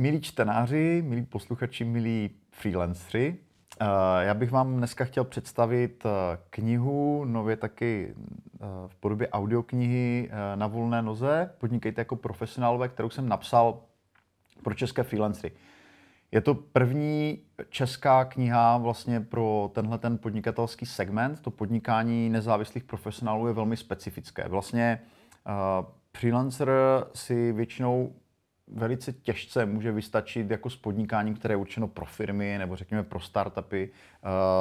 Milí čtenáři, milí posluchači, milí freelanceri, eh, já bych vám dneska chtěl představit eh, knihu, nově taky eh, v podobě audioknihy na volné noze. Podnikejte jako profesionálové, kterou jsem napsal pro české freelancery. Je to první česká kniha vlastně pro tenhle ten podnikatelský segment. To podnikání nezávislých profesionálů je velmi specifické. Vlastně freelancer si většinou velice těžce může vystačit jako s podnikáním, které je určeno pro firmy nebo řekněme pro startupy,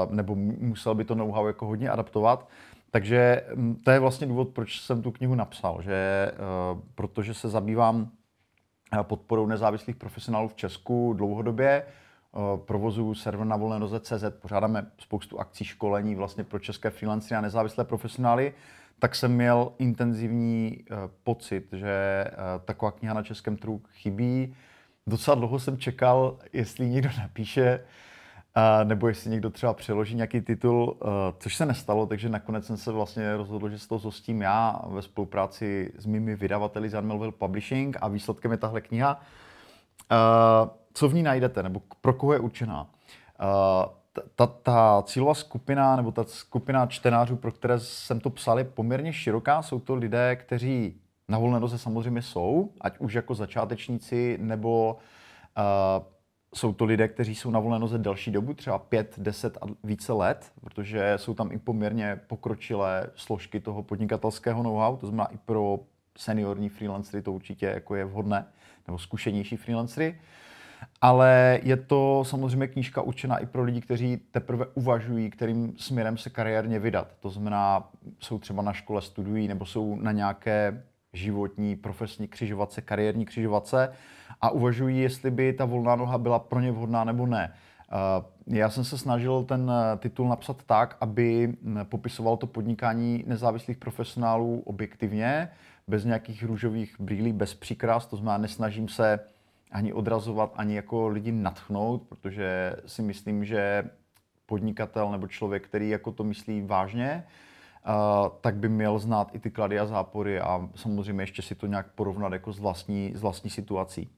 uh, nebo musel by to know-how jako hodně adaptovat. Takže hm, to je vlastně důvod, proč jsem tu knihu napsal, že uh, protože se zabývám podporou nezávislých profesionálů v Česku dlouhodobě. Provozu server na volné noze CZ, pořádáme spoustu akcí, školení vlastně pro české freelancery a nezávislé profesionály, tak jsem měl intenzivní e, pocit, že e, taková kniha na českém trhu chybí. Docela dlouho jsem čekal, jestli někdo napíše nebo jestli někdo třeba přeloží nějaký titul, což se nestalo, takže nakonec jsem se vlastně rozhodl, že se to zhostím já ve spolupráci s mými vydavateli z Unmelville Publishing a výsledkem je tahle kniha. Co v ní najdete, nebo pro koho je určená? Ta, ta cílová skupina, nebo ta skupina čtenářů, pro které jsem to psal, je poměrně široká. Jsou to lidé, kteří na volné noze samozřejmě jsou, ať už jako začátečníci, nebo uh, jsou to lidé, kteří jsou na volné noze delší dobu, třeba 5, 10 a více let, protože jsou tam i poměrně pokročilé složky toho podnikatelského know-how, to znamená i pro seniorní freelancery to určitě jako je vhodné, nebo zkušenější freelancery. Ale je to samozřejmě knížka určená i pro lidi, kteří teprve uvažují, kterým směrem se kariérně vydat. To znamená, jsou třeba na škole, studují nebo jsou na nějaké životní, profesní křižovatce, kariérní křižovatce a uvažují, jestli by ta volná noha byla pro ně vhodná nebo ne. Eh, já jsem se snažil ten eh, titul napsat tak, aby popisoval to podnikání nezávislých profesionálů objektivně, bez nějakých růžových brýlí, bez příkras, to znamená, nesnažím se ani odrazovat, ani jako lidi natchnout, protože si myslím, že podnikatel nebo člověk, který jako to myslí vážně, Uh, tak by měl znát i ty klady a zápory a samozřejmě ještě si to nějak porovnat jako s vlastní, s vlastní situací.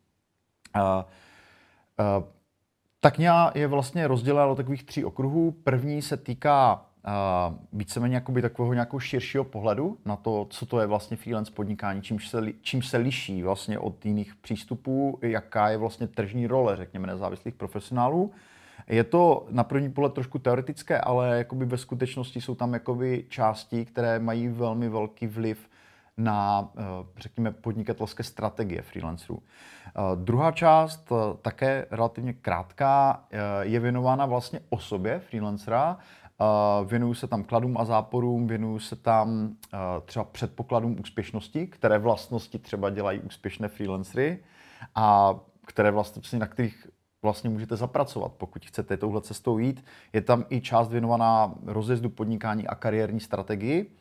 Uh, uh, ta kniha je vlastně rozdělena do takových tří okruhů. První se týká uh, víceméně jakoby takového nějakého širšího pohledu na to, co to je vlastně freelance podnikání, čím se, čím se liší vlastně od jiných přístupů, jaká je vlastně tržní role, řekněme, nezávislých profesionálů. Je to na první pohled trošku teoretické, ale jakoby ve skutečnosti jsou tam jakoby části, které mají velmi velký vliv na, eh, řekněme, podnikatelské strategie freelancerů. Eh, druhá část, eh, také relativně krátká, je věnována vlastně osobě freelancera. Věnuju se tam kladům a záporům, věnuju se tam třeba předpokladům úspěšnosti, které vlastnosti třeba dělají úspěšné freelancery a které vlastnosti, na kterých vlastně můžete zapracovat, pokud chcete touhle cestou jít. Je tam i část věnovaná rozjezdu podnikání a kariérní strategii.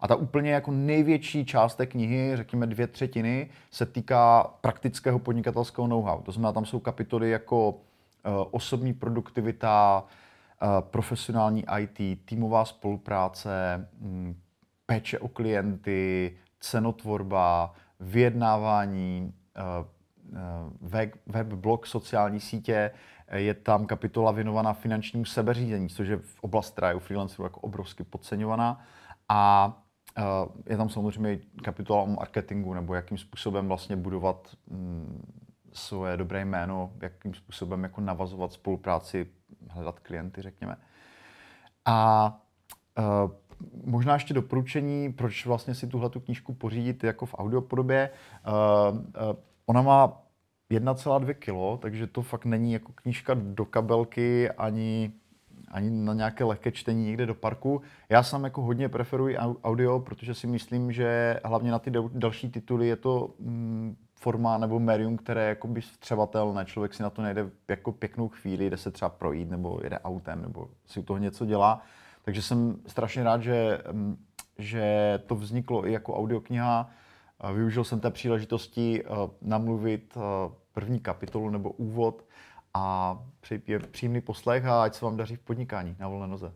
A ta úplně jako největší část té knihy, řekněme dvě třetiny, se týká praktického podnikatelského know-how. To znamená, tam jsou kapitoly jako uh, osobní produktivita, profesionální IT, týmová spolupráce, um, péče o klienty, cenotvorba, vyjednávání, uh, web, web, blog, sociální sítě, je tam kapitola věnovaná finančnímu sebeřízení, což je v oblasti, která je u freelancerů jako obrovsky podceňovaná. A eh, je tam samozřejmě kapitola o marketingu, nebo jakým způsobem vlastně budovat mm, svoje dobré jméno, jakým způsobem jako navazovat spolupráci, hledat klienty, řekněme. A uh, možná ještě doporučení, proč vlastně si tuhle knížku pořídit jako v audiopodobě. Uh, uh, ona má 1,2 kg, takže to fakt není jako knížka do kabelky ani, ani na nějaké lehké čtení někde do parku. Já sám jako hodně preferuji audio, protože si myslím, že hlavně na ty další tituly je to mm, forma nebo medium, které je jakoby vstřebatelné. Člověk si na to najde jako pěknou chvíli, jde se třeba projít nebo jede autem nebo si u toho něco dělá. Takže jsem strašně rád, že, mm, že to vzniklo i jako audiokniha. Využil jsem té příležitosti eh, namluvit eh, první kapitolu nebo úvod a přeji příjemný poslech a ať se vám daří v podnikání na volné noze.